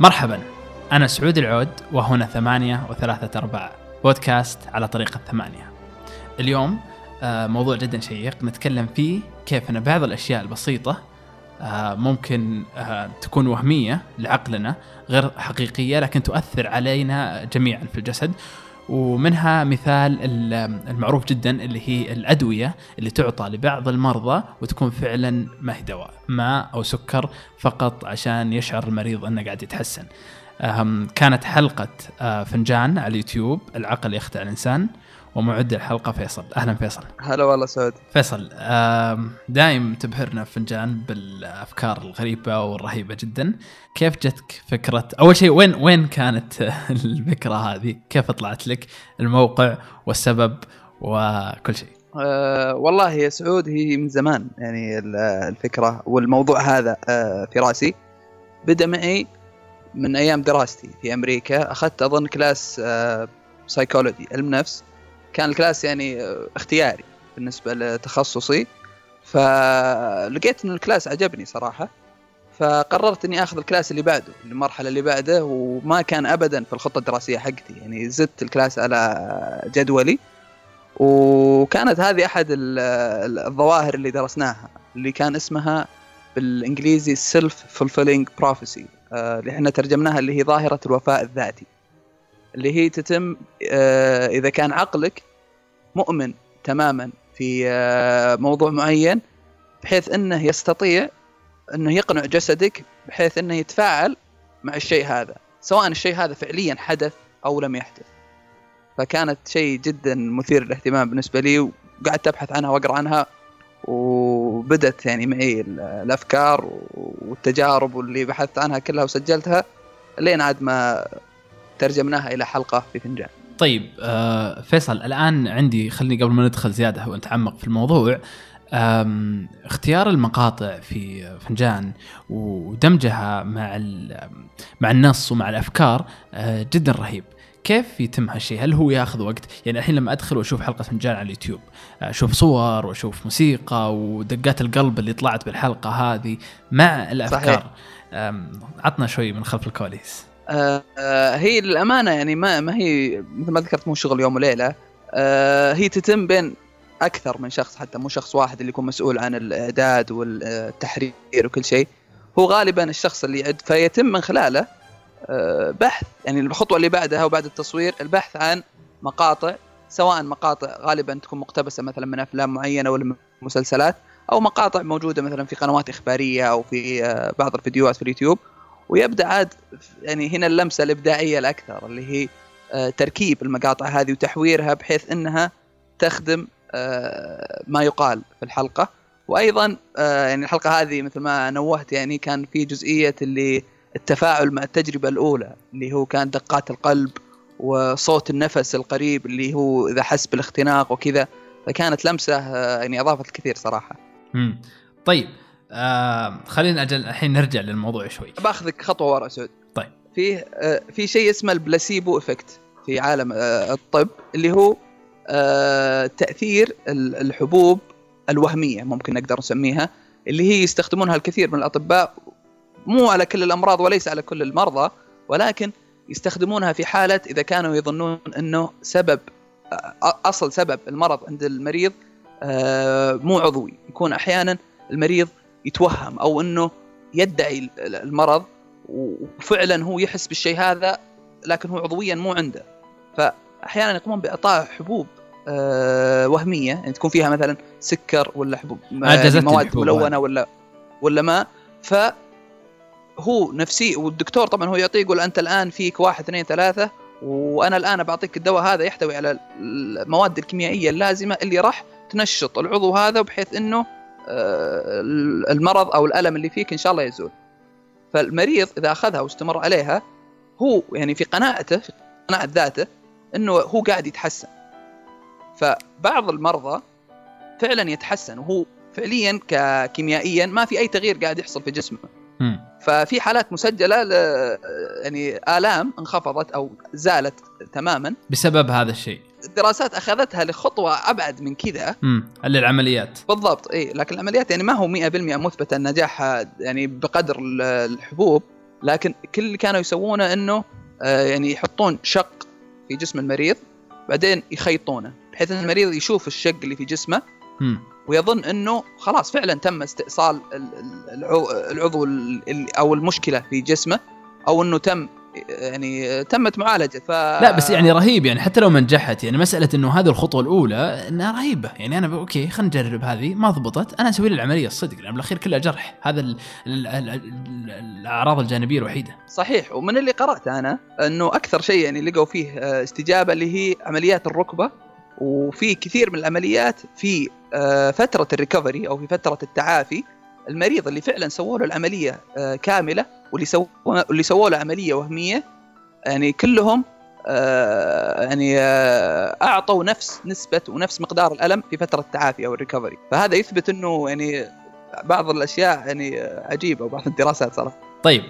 مرحبا. أنا سعود العود وهنا ثمانية وثلاثة أرباع بودكاست على طريق الثمانية. اليوم آه، موضوع جدا شيق. نتكلم فيه كيف أن بعض الأشياء البسيطة آه، ممكن آه، تكون وهمية لعقلنا غير حقيقية لكن تؤثر علينا جميعا في الجسد. ومنها مثال المعروف جدا اللي هي الأدوية اللي تعطى لبعض المرضى وتكون فعلا ما هي دواء ماء أو سكر فقط عشان يشعر المريض أنه قاعد يتحسن. كانت حلقة آه، فنجان على اليوتيوب العقل يخدع الإنسان. ومعد الحلقة فيصل. أهلا فيصل. هلا والله سعود. فيصل دائم تبهرنا فنجان بالأفكار الغريبة والرهيبة جدا. كيف جتك فكرة أول شيء وين وين كانت الفكرة هذه؟ كيف طلعت لك؟ الموقع والسبب وكل شيء. أه والله يا سعود هي من زمان يعني الفكرة والموضوع هذا أه في رأسي. بدأ معي من أيام دراستي في أمريكا. أخذت أظن class أه psychology علم نفس. كان ال class يعني اختياري بالنسبة لتخصصي. فلقيت ان ال class عجبني صراحة. فقررت إني آخذ ال class اللي بعده المرحلة اللي بعده وما كان ابدا في الخطة الدراسية حقتي. يعني زدت ال class على جدولي. وكانت هذه أحد الظواهر اللي درسناها اللي كان اسمها بالإنجليزي self fulfilling prophecy اللي إحنا ترجمناها اللي هي ظاهرة الوفاء الذاتي. اللي هي تتم آه، إذا كان عقلك مؤمن تماما في آه، موضوع معين بحيث إنه يستطيع إنه يقنع جسدك بحيث إنه يتفاعل مع الشيء هذا سواء الشيء هذا فعليا حدث أو لم يحدث. فكانت شيء جدا مثير للاهتمام بالنسبة لي وقعدت أبحث عنها وأقرأ عنها وبدت يعني معي الأفكار والتجارب واللي بحثت عنها كلها وسجلتها لين عاد ما ترجمناها إلى حلقة في فنجان. طيب آه فيصل الآن عندي خليني قبل ما ندخل زيادة ونتعمق في الموضوع اختيار المقاطع في فنجان ودمجها مع مع النص ومع الأفكار آه جدا رهيب. كيف يتم هالشيء؟ هل هو ياخذ وقت؟ يعني الحين لما أدخل وأشوف حلقة فنجان على اليوتيوب أشوف صور وأشوف موسيقى ودقات القلب اللي طلعت بالحلقة هذه مع الأفكار صحيح. عطنا شوي من خلف الكواليس. آه هي للأمانة يعني ما ما هي مثل ما ذكرت مو شغل يوم وليلة. آه هي تتم بين أكثر من شخص حتى مو شخص واحد اللي يكون مسؤول عن الإعداد والتحرير وكل شيء. هو غالبا الشخص اللي يعد فيتم من خلاله آه بحث. يعني الخطوة اللي بعدها وبعد التصوير البحث عن مقاطع سواء مقاطع غالبا تكون مقتبسة مثلا من أفلام معينة ولا مسلسلات أو مقاطع موجودة مثلا في قنوات إخبارية أو في بعض الفيديوهات في اليوتيوب. ويبدأ عاد يعني هنا اللمسة الإبداعية الأكثر اللي هي آه، تركيب المقاطع هذه وتحويرها بحيث إنها تخدم آه، ما يقال في الحلقة. وأيضا آه، يعني الحلقة هذه مثل ما نوهت يعني كان في جزئية اللي التفاعل مع التجربة الأولى اللي هو كان دقات القلب وصوت النفس القريب اللي هو إذا حس بالاختناق وكذا. فكانت لمسة يعني أضافت الكثير صراحة. امم طيب آه خلينا أجل الحين نرجع للموضوع شوي. باخذك خطوة ورا سعود. طيب. فيه آه في شيء اسمه ال placebo effect في عالم آه الطب اللي هو آه تأثير الحبوب الوهمية ممكن نقدر نسميها اللي هي يستخدمونها الكثير من الأطباء مو على كل الأمراض وليس على كل المرضى ولكن يستخدمونها في حاله إذا كانوا يظنون إنه سبب آه، أصل سبب المرض عند المريض آه، مو عضوي. يكون أحيانا المريض يتوهم أو إنه يدعي المرض وفعلا هو يحس بالشيء هذا لكن هو عضويا مو عنده. فاحيانا يقومون بإعطاء حبوب آه وهمية يعني تكون فيها مثلا سكر ولا حبوب يعني مواد ملونة ولا ولا ماء ف هو نفسي والدكتور طبعا هو يعطيه يقول أنت الآن فيك واحد اثنين ثلاثة وأنا الآن بعطيك الدواء هذا يحتوي على المواد الكيميائية اللازمة اللي راح تنشط العضو هذا بحيث إنه آه، المرض أو الألم اللي فيك إن شاء الله يزول. فالمريض إذا أخذها واستمر عليها هو يعني في قناعته في قناعة ذاته إنه هو قاعد يتحسن. فبعض المرضى فعلا يتحسن وهو فعليا ككيميائيا ما في أي تغيير قاعد يحصل في جسمه. ففي حالات مسجلة ل يعني آلام انخفضت أو زالت تماما. بسبب هذا الشيء. الدراسات أخذتها لخطوة أبعد من كذا. امم اللي العمليات بالضبط اي لكن العمليات يعني ما هو 100% مثبتة نجاحها يعني بقدر الحبوب. لكن كل اللي كانوا يسوونه إنه آه، يعني يحطون شق في جسم المريض بعدين يخيطونه بحيث إن المريض يشوف الشق اللي في جسمه. مم. ويظن إنه خلاص فعلا تم استئصال ال- ال- العضو- العضو ال- ال- أو المشكلة في جسمه أو إنه تم يعني تمت معالجة. ف لا بس يعني رهيب يعني حتى لو ما نجحت يعني مسألة إنه هذه الخطوة الأولى إنها رهيبة. يعني أنا okay خلينا نجرب هذه. ما ضبطت أنا أسوي لي العملية الصدق لأن بالأخير كلها جرح. هذا ال ال ال ال الأعراض الجانبية الوحيدة. صحيح. ومن اللي قرأته أنا إنه أكثر شيء يعني لقوا فيه آه، استجابة اللي هي عمليات الركبة. وفي كثير من العمليات في آه، فترة ال recovery أو في فترة التعافي المريض اللي فعلا سووا له العملية آه، كاملة واللي سووا اللي سووا له عملية وهمية يعني كلهم آه، يعني أعطوا نفس نسبة ونفس مقدار الألم في فترة التعافي أو الريكفري فهذا يثبت إنه يعني بعض الأشياء يعني عجيبة وبعض الدراسات صراحة. طيب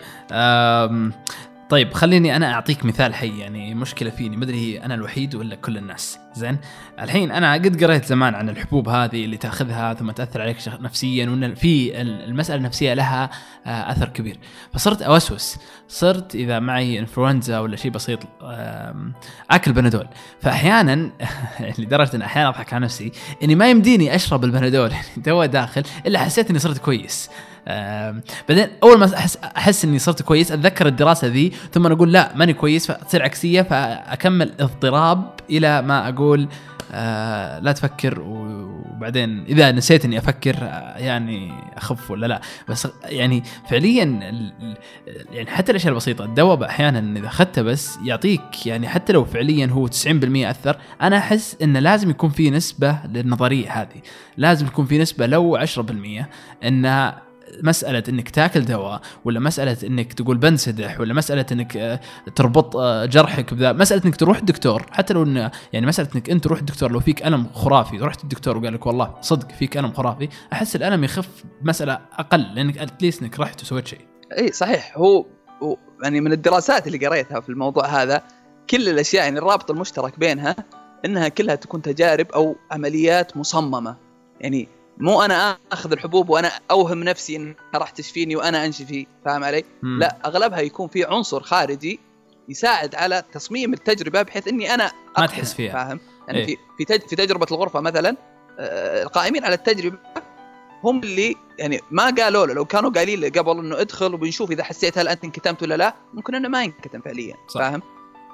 طيب خليني أنا أعطيك مثال حي يعني مشكلة فيني. ما أدري هي أنا الوحيد ولا كل الناس. زين الحين أنا قد قريت زمان عن الحبوب هذه اللي تأخذها ثم تأثر عليك نفسيا وإن في ال- المسألة النفسية لها آه، أثر كبير. فصرت أوسوس. صرت إذا معي إنفلونزا ولا شيء بسيط آكل بنادول. فاحيانا لدرجة إن أحيانا أضحك على نفسي إني ما يمديني أشرب البنادول. تو داخل إلا حسيت إني صرت كويس. بعدين أول ما احس أحس إني صرت كويس أتذكر الدراسة ذي ثم أنا أقول لا ماني كويس فتصير عكسية فأكمل اضطراب إلى ما أقول آه لا تفكر وبعدين إذا نسيت إني أفكر آه، يعني أخف ولا لا. بس يعني فعليا يعني حتى الأشياء البسيطة الدواء أحيانا إذا اخذته بس يعطيك يعني حتى لو فعليا هو 90% أثر أنا أحس إنه لازم يكون في نسبة للنظرية هذه. لازم يكون في نسبة لو 10% انها مسألة إنك تاكل دواء ولا مسألة إنك تقول بنسدح ولا مسألة إنك آه، تربط آه، جرحك بذا مسألة إنك تروح الدكتور حتى لو انه يعني مسألة إنك أنت تروح الدكتور لو فيك ألم خرافي رحت الدكتور وقال لك والله صدق فيك ألم خرافي أحس الألم يخف مسألة أقل لأنك اتليست إنك رحت وسويت شيء. إي صحيح. هو يعني من الدراسات اللي قريتها في الموضوع هذا كل الأشياء يعني الرابط المشترك بينها إنها كلها تكون تجارب أو عمليات مصممة. يعني مو أنا آخذ الحبوب وأنا أوهم نفسي إنها راح تشفيني وأنا انشفي فاهم علي؟ مم. لا أغلبها يكون في عنصر خارجي يساعد على تصميم التجربة بحيث إني أنا ما تحس فيها. فاهم؟ يعني إيه. في في تجربة الغرفة مثلا آه، القائمين على التجربة هم اللي يعني ما قالوا له لو كانوا قايلين له قبل إنه ادخل وبنشوف إذا حسيت هل أنت انكتمت ولا لا ممكن إنه ما ينكتم فعليا صح. فاهم؟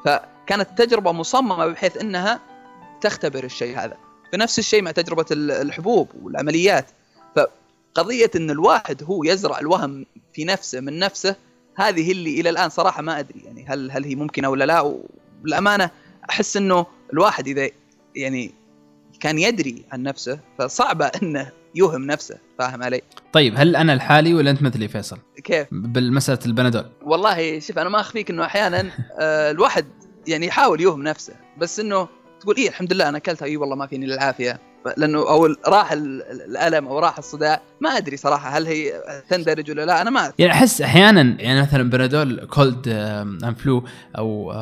فكانت التجربة مصممة بحيث إنها تختبر الشيء هذا فنفس الشيء مع تجربة ال- الحبوب والعمليات. فقضية إن الواحد هو يزرع الوهم في نفسه من نفسه هذه اللي إلى الآن صراحة ما أدري يعني هل هل هي ممكنة ولا لا. والامانه أحس إنه الواحد إذا يعني كان يدري عن نفسه فصعبه إنه يوهم نفسه. فاهم علي؟ طيب هل أنا الحالي ولا أنت مثلي فيصل؟ كيف؟ بالمسألة البنادول. والله شوف أنا ما أخفيك إنه أحيانا آه، الواحد يعني يحاول يوهم نفسه بس إنه تقول إيه الحمد لله أنا أكلتها. إي والله ما فيني العافية. لأنه أو راح ال- الألم أو راح الصداع ما أدري صراحة هل هي تندرج ولا لا أنا ما يعني أحس أحيانا يعني مثلا بنادول كولد آم فلو أو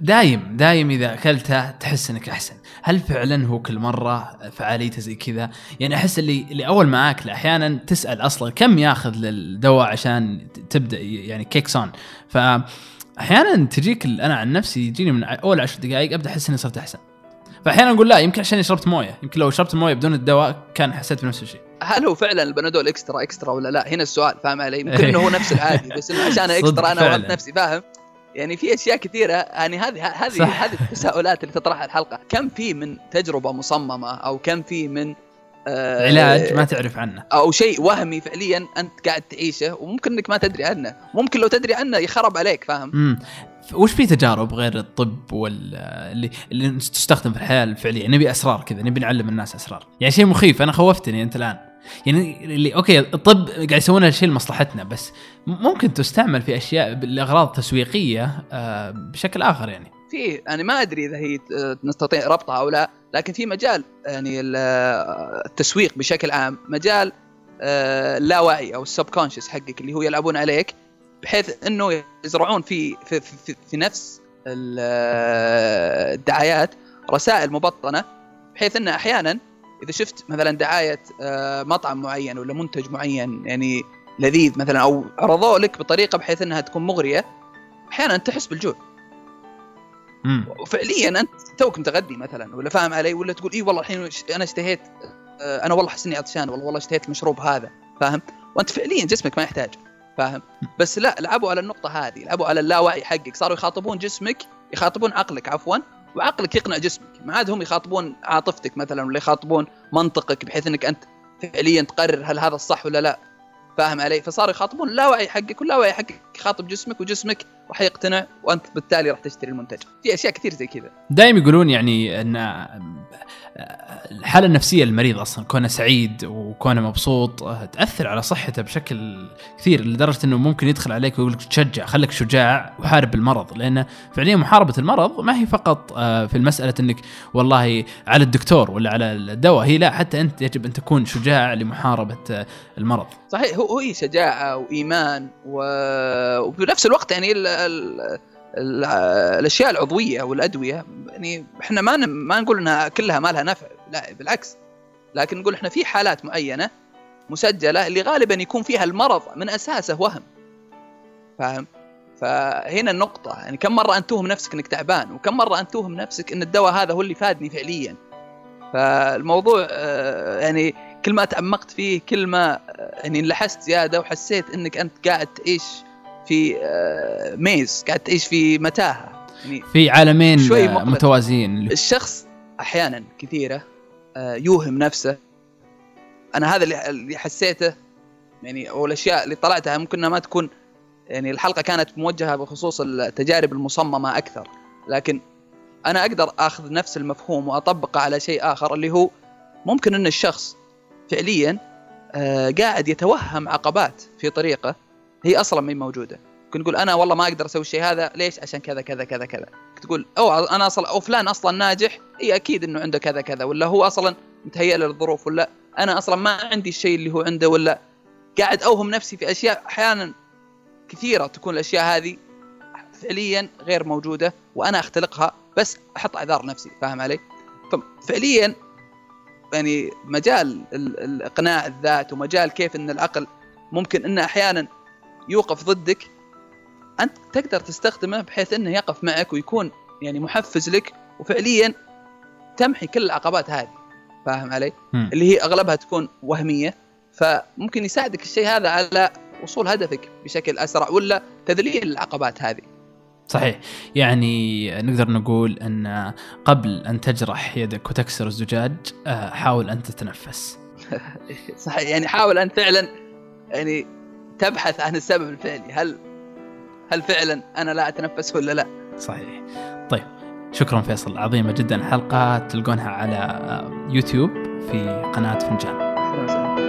دايم دايم إذا أكلته تحس إنك أحسن. هل فعلا هو كل مرة فعاليته زي كذا؟ يعني أحس اللي اللي أول ما آكله أحيانا تسأل أصلا كم ياخذ للدواء عشان تبدأ يعني kicks in. ف أحيانا تجيك أنا عن نفسي يجيني من أول عشر دقائق أبدأ أحس إني صرت أحسن. فاحيانا أقول لا يمكن عشان شربت موية. يمكن لو شربت موية بدون الدواء كان حسيت بنفس الشيء. هل هو فعلا البنادول extra extra ولا لا؟ هنا السؤال فاهم علي؟ يمكن إنه هو نفس العادي بس إنه عشان extra أنا فعلاً. نفسي فاهم؟ يعني في أشياء كثيرة يعني هذه هذه. هذه التساؤلات اللي تطرحها الحلقة. كم في من تجربة مصممة أو كم في من علاج ما تعرف عنه. أو شيء وهمي فعليا أنت قاعد تعيشه وممكن إنك ما تدري عنه. ممكن لو تدري عنه يخرب عليك فاهم؟ امم وش في تجارب غير الطب وال اللي اللي تستخدم في الحياة الفعلية؟ نبي أسرار كذا نبي نعلم الناس أسرار. يعني شيء مخيف أنا خوفتني أنت الآن. يعني اللي أوكي الطب قاعد يسوون الشيء لمصلحتنا بس ممكن تستعمل في أشياء لأغراض تسويقية آه، بشكل آخر يعني. في يعني ما أدري إذا هي آه، نستطيع ربطها أو لا. لكن في مجال يعني ال- التسويق بشكل عام مجال آه، اللاوعي أو السب كونشس حقك اللي هو يلعبون عليك بحيث إنه يزرعون في في, في, في نفس آه، الدعايات رسائل مبطنة بحيث إنه أحيانا إذا شفت مثلا دعاية آه، مطعم معين ولا منتج معين يعني لذيذ مثلا أو عرضوه لك بطريقة بحيث إنها تكون مغرية أحيانا تحس بالجوع. وفعليا أنت توك متغدي مثلا ولا فاهم علي ولا تقول اي والله الحين أنا اشتهيت آه، أنا والله احس اني عطشان والله والله اشتهيت المشروب هذا فاهم؟ وأنت فعليا جسمك ما يحتاج فاهم؟ بس لا لعبوا على النقطة هذه لعبوا على اللاوعي حقك. صاروا يخاطبون جسمك يخاطبون عقلك عفوا وعقلك يقنع جسمك. ما عاد هم يخاطبون عاطفتك مثلا ولا يخاطبون منطقك بحيث إنك أنت فعليا تقرر هل هذا الصح ولا لا فاهم علي؟ فصاروا يخاطبون اللاوعي حقك واللاوعي حقك يخاطب جسمك وجسمك راح يقتنع وأنت بالتالي راح تشتري المنتج. في أشياء كثير زي كذا. دائما يقولون يعني إن الحالة النفسية للمريض أصلا كونه سعيد وكونه مبسوط آه، تأثر على صحته بشكل كثير لدرجة إنه ممكن يدخل عليك ويقول لك تشجع خليك شجاع وحارب المرض لأن فعليا محاربة المرض ما هي فقط آه، في المسألة إنك والله على الدكتور ولا على الدواء هي لا حتى أنت يجب أن تكون شجاع لمحاربة آه، المرض صحيح هو هي شجاعة وإيمان و... وبنفس الوقت يعني. ال... الأشياء العضوية والأدوية يعني إحنا ما. ما نقول إنها كلها ما لها نفع لا بالعكس لكن نقول إحنا في حالات معينة مسجلة اللي غالبا يكون فيها المرض من أساسه وهم فاهم فهنا النقطة يعني كم مرة أنت توهم نفسك أنك تعبان وكم مرة أنت توهم نفسك أن الدواء هذا هو اللي فادني فعليا فالموضوع آه، يعني كل ما تعمقت فيه كل ما آه، يعني انلحست زيادة وحسيت إنك أنت قاعد تعيش في آه، ميز قاعد تعيش في متاهة. يعني في عالمين شوي آه،. متوازيين. الشخص أحيانا كثيرة آه، يوهم نفسه. أنا هذا اللي حسيته يعني أو الأشياء اللي طلعتها ممكن ما تكون يعني الحلقة كانت موجهة بخصوص التجارب المصممة أكثر. لكن أنا أقدر آخذ نفس المفهوم وأطبقه على شيء آخر اللي هو ممكن إن الشخص فعليا قاعد يتوهم عقبات في طريقه. هي أصلا ما موجودة. ممكن تقول أنا والله ما أقدر أسوي الشيء هذا ليش؟ عشان كذا كذا كذا كذا. تقول أو أنا أصلا أو فلان أصلا ناجح. إي أكيد إنه عنده كذا كذا. ولا هو أصلا متهيأ له الظروف ولا أنا أصلا ما عندي الشيء اللي هو عنده ولا. قاعد أوهم نفسي في أشياء أحيانا كثيرة تكون الأشياء هذه فعليا غير موجودة وأنا أختلقها بس أحط أعذار نفسي فاهم علي؟ ففعليا يعني مجال ال- الاقناع الذات ومجال كيف إن العقل ممكن إنه أحيانا يوقف ضدك أنت تقدر تستخدمه بحيث إنه يقف معك ويكون يعني محفز لك وفعليا تمحي كل العقبات هذه. فاهم علي؟ مم. اللي هي أغلبها تكون وهمية. فممكن يساعدك الشيء هذا على وصول هدفك بشكل أسرع ولا تذليل العقبات هذه. صحيح. يعني نقدر نقول إن قبل أن تجرح يدك وتكسر الزجاج آه، حاول أن تتنفس. صحيح. يعني حاول أن فعلا يعني تبحث عن السبب الفعلي هل هل فعلا أنا لا أتنفس ولا لا؟ صحيح طيب شكرا فيصل عظيمة جدا الحلقة تلقونها على آه، يوتيوب في قناة فنجان أهلاً وسهلاً.